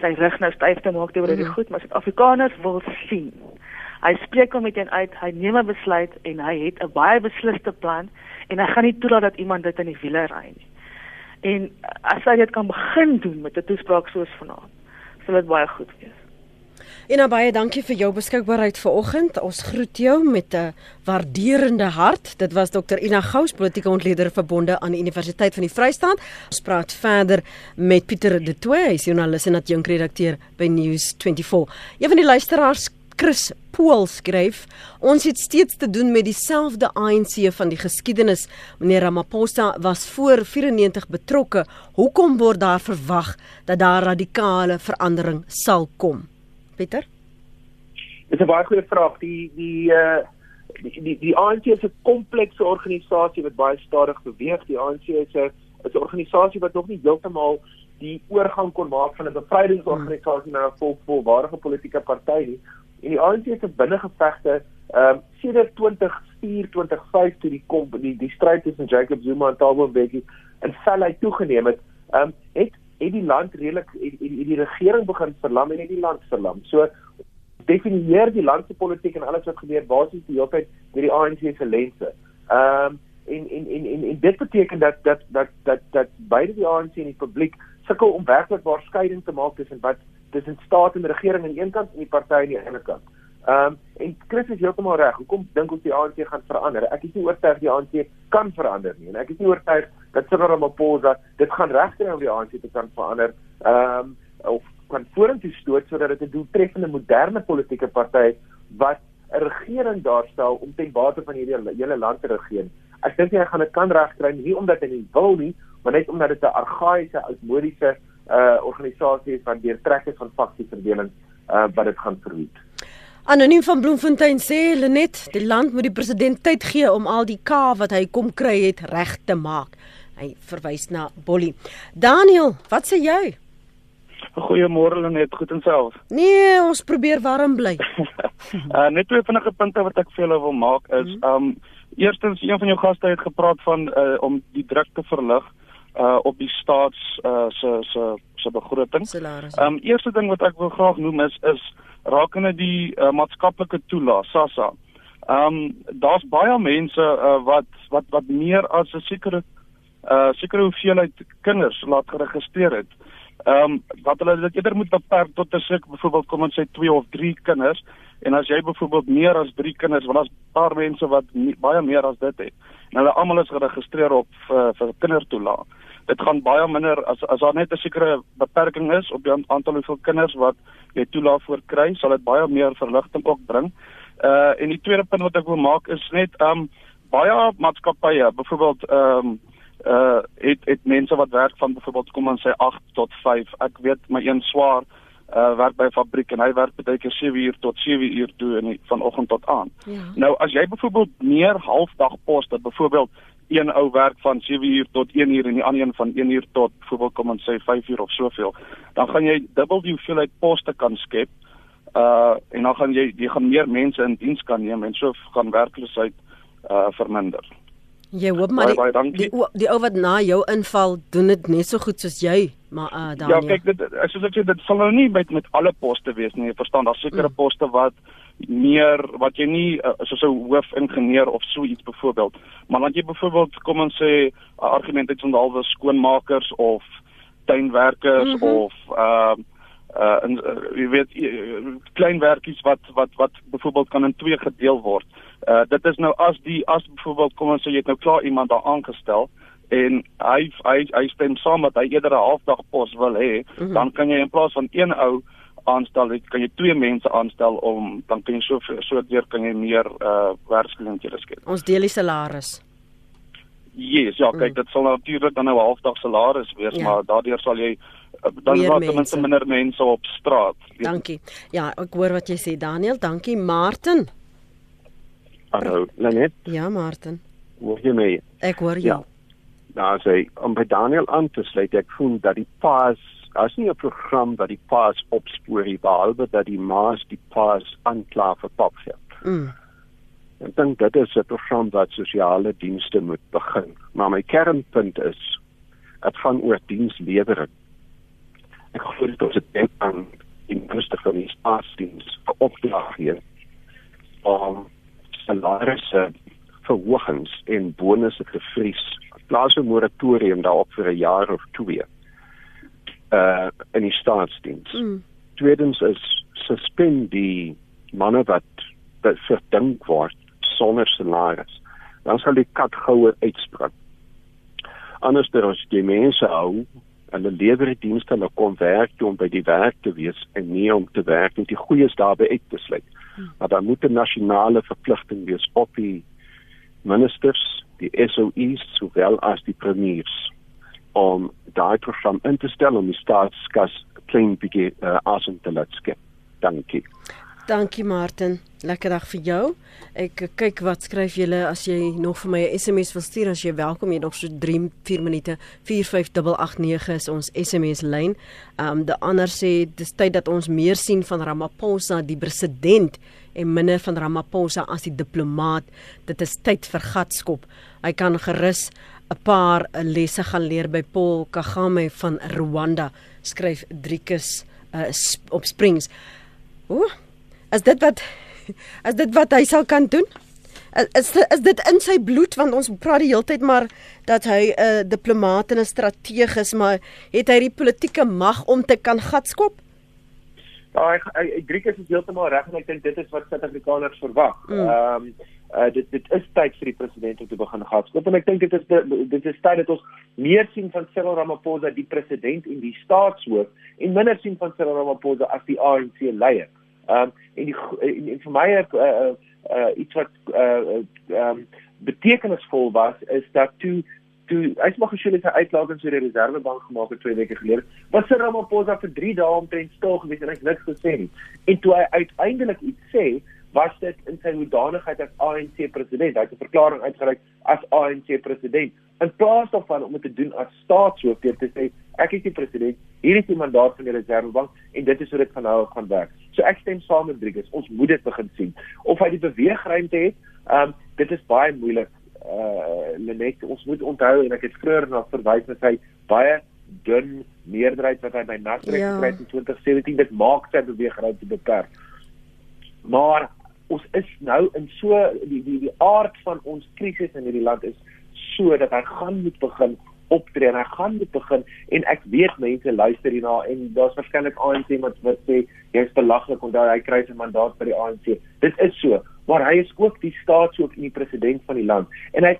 sy rig nou styf te maak teenoor mm -hmm. goed, maar Suid-Afrikaners wil sien. Hy spreek hom met een uit, hy neem 'n besluit en hy het 'n baie beslisste plan en hy gaan nie toelaat dat iemand dit in die wiele ry nie. En as hy dit kan begin doen met 'n toespraak soos vanaand, sal dit baie goed wees. En baie dankie vir jou beskikbaarheid vanoggend. Ons groet jou met 'n waarderende hart. Dit was Dr Ina Gous, politieke ontleder verbonde aan die Universiteit van die Vrystaat. Ons praat verder met Pieter De Tooy, hy's joernalis en adjunkredakteur by News24. Een van die luisteraars Chris Pool skryf: Ons het steeds te doen met dieselfde ANC van die geskiedenis. Meneer Ramaphosa was voor 94 betrokke. Hoekom word daar verwag dat daar radikale verandering sal kom? Pieter? Dis 'n baie goeie vraag. Die die uh die die, die ANC is 'n komplekse organisasie wat baie stadig beweeg. Die ANC is 'n is 'n organisasie wat nog nie heeltemal die oorgang kon maak van 'n bevrydingsorganisasie na 'n vol, volwaardige politieke party nie en die ANC se binnengevegte ehm um, sedert 2004 2005 toe die kom die die stryd tussen Jacob Zuma en Thabo Mbeki in felheid toegeneem het ehm um, het het die land redelik het, het, het die regering begin verlam en het die land verlam. So definieer die land se politiek en alles wat gebeur basies die hele tyd deur die ANC se lense. Ehm um, en, en en en en dit beteken dat dat dat dat dat beide die ANC en die publiek sukkel om werklik waar skeiding te maak tussen wat tussen staat en regering aan die een kant en die party aan die ander kant. Ehm um, en Chris is heeltemal reg. Hoekom dink ons die ANC gaan verander? Ek is nie oortuig die ANC kan verander nie en ek is nie oortuig dat Cyril Ramaphosa dit gaan regkry om die ANC te kan verander. Ehm um, of kan vorentoe stoot sodat dit 'n doeltreffende moderne politieke party wat 'n regering daarstel om ten bate van hierdie hele land te regeer. Ek dink hy gaan dit kan regkry nie omdat hy nie wil nie, maar net omdat dit 'n argaïese, oudmodiese uh organisasie van deurtrekkers van faksieverdeling uh wat dit gaan verhoed. Anoniem van Bloemfontein sê Lenet, die land moet die president tyd gee om al die ka wat hy kom kry het reg te maak. Hy verwys na Bolly. Daniel, wat sê jy? Goeiemôre Lenet, goed en self. Nee, ons probeer warm bly. uh net twee vinnige punte wat ek vir julle wil maak is mm -hmm. um eerstens een van jou gaste het gepraat van uh om die druk te verlig uh op die staats uh se se se begroting. Ehm um, eerste ding wat ek wil graag noem is is rakende die uh, maatskaplike toelaas SASSA. Ehm um, daar's baie mense uh, wat wat wat meer as 'n sekere uh sekere hoeveelheid kinders laat geregistreer het. Ehm um, wat hulle dit eerder moet beperk tot 'n sek byvoorbeeld kom ons sê 2 of 3 kinders en as jy byvoorbeeld meer as 3 kinders want daar's paar mense wat nie, baie meer as dit het en hulle almal is geregistreer op uh, vir kindertoelaas dit gaan baie minder as as daar net 'n sekere beperking is op die aantal hoeveel kinders wat jy toelaat voor kry, sal dit baie meer verligting ook bring. Uh en die tweede punt wat ek wil maak is net um baie maatskappye, byvoorbeeld um uh het het mense wat werk van byvoorbeeld kom ons sê 8 tot 5. Ek weet my een swaar uh werk by 'n fabriek en hy werk baie keer 7 uur tot 7 uur toe in van oggend tot aand. Ja. Nou as jy byvoorbeeld meer halfdag pos dat byvoorbeeld een ou werk van 7 uur tot 1 uur en die ander een van 1 uur tot byvoorbeeld kom ons sê 5 uur of soveel, dan gaan jy dubbel die hoeveelheid poste kan skep. Uh en dan gaan jy jy gaan meer mense in diens kan neem en so gaan werkloosheid uh verminder. Jy hoop maar die, die, die, die ou wat na jou inval doen dit net so goed soos jy, maar uh dan Ja, kyk dit soos ek sê dit sal nou nie met met alle poste wees nie. Jy verstaan, daar's sekere mm. poste wat meer wat jy nie uh, soos 'n hoofingenieur of so iets byvoorbeeld maar dan jy byvoorbeeld kom ons sê 'n argument het onderhalwe skoonmakers of tuinwerkers mm -hmm. of uh uh en uh, jy weet klein werkies wat wat wat byvoorbeeld kan in twee gedeel word. Uh dit is nou as die as byvoorbeeld kom ons sê jy het nou klaar iemand daar aangestel en hy hy hy stem saam dat hy eerder 'n halfdag pos wil hê, mm -hmm. dan kan jy in plaas van een ou aanstel, kan jy twee mense aanstel om dan kan jy so so deur kan jy meer uh werksgeleenthede skep. Ons deel die salaris. Yes, ja, kyk, mm. dit sal natuurlik dan nou 'n halfdag salaris wees, ja. maar daardeur sal jy uh, dan wat ten minste minder mense op straat. Weet. Dankie. Ja, ek hoor wat jy sê Daniel, dankie Martin. Hallo, Lenet. Ja, Martin. Hoe jy my? Ek hoor jou. Ja. Nou sê om by Daniel aan te sluit, ek voel dat die paas Daar's nie 'n program wat die paas opspoor nie behalwe dat die maas die paas aankla vir papgeld. Mm. Ek dink dit is 'n program wat sosiale dienste moet begin. Maar my kernpunt is dit gaan oor dienslewering. Ek glo dit is 'n ding aan die minister van die staatsdiens vir opdrag hier om salarisse verhogings en bonusse te vries. Plaas 'n moratorium daarop vir 'n jaar of twee. Uh in die staatsdiens. Mm. Tweedens is suspend die manne wat verdink word sonder salaris. Dan sal die kat goue uitspring. Anders dan as die mense hou en hulle lewer die dienste hulle kom werk toe om by die werk te wees en nie om te werk met die goeies daarbey uit te sluit. Hmm. Maar dan moet 'n nasionale verpligting wees op die ministers, die SOEs sowel as die premiers om daai program in te stel om die staatskas klein bietjie uh, asem te laat skep. Dankie. Dankie Martin. Lekker dag vir jou. Ek kyk wat skryf julle as jy nog vir my 'n SMS wil stuur as jy welkom jy nog so 3 4 minute 45889 is ons SMS lyn. Um die ander sê dis tyd dat ons meer sien van Ramaphosa die president en minder van Ramaphosa as die diplomaat. Dit is tyd vir gatskop. Hy kan gerus 'n paar lesse gaan leer by Paul Kagame van Rwanda, skryf Driekus uh, op Springs. Ooh, is dit wat is dit wat hy sal kan doen? Is is dit in sy bloed want ons praat die hele tyd maar dat hy 'n uh, diplomaat en 'n strateeg is, maar het hy die politieke mag om te kan gatskop? Ja, ek ek Griek is heeltemal reg en ek dink dit is wat Suid-Afrikaners verwag. Mm. Ehm mm. um, uh, dit dit is tyd vir die president om te begin gatskop en ek dink dit is dit is tyd dat ons meer sien van Cyril Ramaphosa die president en die staatshoof en minder sien van Cyril Ramaphosa as die ANC leier. Ehm um, en en, en vir my uh, uh, uh, iets wat ehm uh, um, betekenisvol was is dat toe toe hy's maar gesien het hy uitlatings oor die reservebank gemaak het 2 weke gelede. Was Cyril Ramaphosa vir 3 dae omtrent stil gewees en hy het niks gesê nie. En toe hy uiteindelik iets sê, was dit in sy hoedanigheid as ANC president. Hy het 'n verklaring uitgereik as ANC president in plaas daarvan om dit te doen as staatshoof deur te sê ek is die president, hier is die mandaat van die reservebank en dit is hoe dit van nou af gaan werk. So ek stem saam met Driekus. Ons moet dit begin sien. Of hy die beweegruimte het, ehm um, dit is baie moeilik uh Lenet ons moet onthou en ek het vroeër na verwys met hy baie dun meerderheid wat hy by Nasrek ja. gekry het in 2017 dit maak sy beweegruimte beperk. Maar ons is nou in so die die die aard van ons krisis in hierdie land is so dat hy gaan moet begin optree en hy gaan moet begin en ek weet mense luister hierna en daar's waarskynlik ANC wat wat sê jy's belaglik omdat hy kry sy mandaat by die ANC. Dit is so, maar hy is ook die staatshoof en die president van die land en hy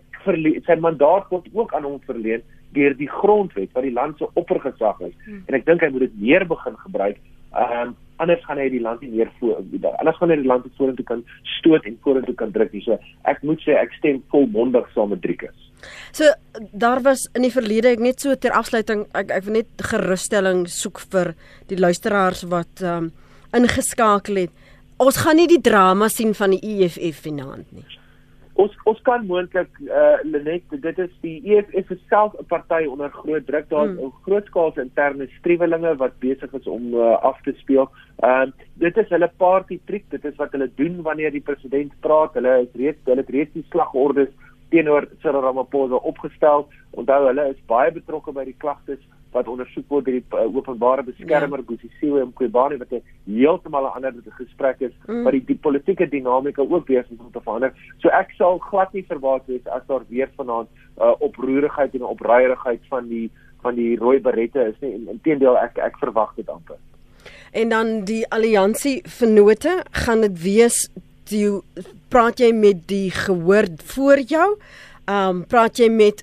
sy mandaat word ook aan hom verleen deur die grondwet wat die land se oppergesag is hmm. en ek dink hy moet dit meer begin gebruik ehm um, anders gaan hy die land nie meer voor anders gaan hy die land nie vorentoe kan stoot en vorentoe kan druk nie. So ek moet sê ek stem volmondig saam met Driekus. So daar was in die verlede ek net so ter afsluiting ek ek wil net gerusstelling soek vir die luisteraars wat ehm um, ingeskakel het. Ons gaan nie die drama sien van die EFF vanaand nie. Ons ons kan moontlik eh uh, Lenet dit is die EFF self 'n party onder groot druk daar is hmm. grootskaalse interne striwelinge wat besig is om uh, af te speel. Ehm uh, dit is hulle party trick, dit is wat hulle doen wanneer die president praat. Hulle is reeds hulle het reeds die slagordes teenoor Cyril Ramaphosa opgestel. Onthou hulle is baie betrokke by die klagtes wat ondersoek word deur die uh, openbare beskermer ja. Bosisiwe en Mqobani wat 'n heeltemal 'n ander gesprek is mm. wat die, die politieke dinamika ook besig om te verander. So ek sal glad nie verbaas wees as daar weer vanaand uh, oproerigheid en opreierigheid van die van die rooi berette is nie. Inteendeel ek ek verwag dit amper. En dan die alliansie vennote gaan dit wees die praat jy met die gehoor voor jou? Ehm um, praat jy met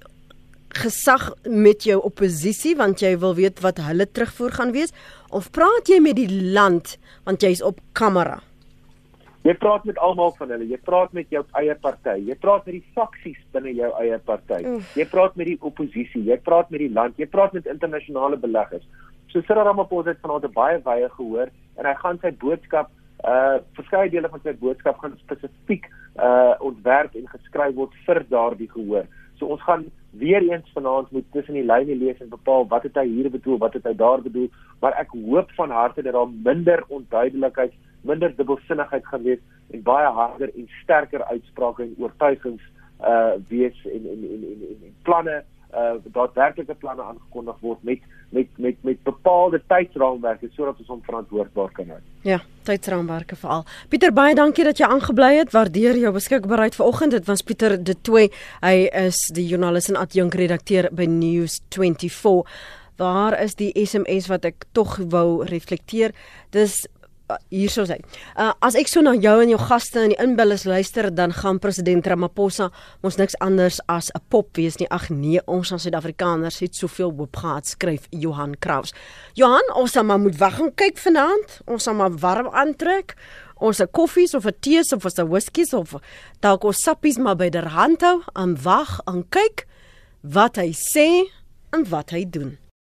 gesag met jou oppositie want jy wil weet wat hulle terugvoer gaan wees of praat jy met die land want jy's op kamera? Jy praat met almal van hulle. Jy praat met jou eie party. Jy praat met die faksies binne jou eie party. Jy praat met die oppositie. Jy praat met die land. Jy praat met internasionale beleggers. So Cyril Ramaphosa het vanaand baie wye gehoor en hy gaan sy boodskap uh verskeie dele van sy boodskap gaan spesifiek uh ontwerp en geskryf word vir daardie gehoor. So ons gaan weer eens vanaand moet tussen die lyne lees en bepaal wat het hy hier bedoel, wat het hy daar bedoel, maar ek hoop van harte dat daar minder onduidelikheid, minder dubbelsinnigheid gaan wees en baie harder en sterker uitsprake en oortuigings uh wees en en en en, en, en planne uh daadwerklike planne aangekondig word met met met met bepaalde tydsraamwerke sodat ons hom verantwoordbaar kan hou. Ja, tydsraamwerke veral. Pieter baie dankie dat jy aangebly het. Waardeer jou beskikbaarheid vanoggend. Dit was Pieter De Tooy. Hy is die joernalis en adjunk redakteur by News 24. Waar is die SMS wat ek tog wou reflekteer? Dis Hier sou sê. Uh, as ek so na jou en jou gaste in die inbillers luister, dan gaan president Ramaphosa ons niks anders as 'n pop wees nie. Ag nee, ons as Suid-Afrikaners het soveel hoop gehad, skryf Johan Kraus. Johan, ons sal maar moet wag en kyk vanaand. Ons sal maar warm aantrek. Ons se koffies of 'n tee of 'n whisky of dalk ons sappies maar by der hand hou en wag en kyk wat hy sê en wat hy doen.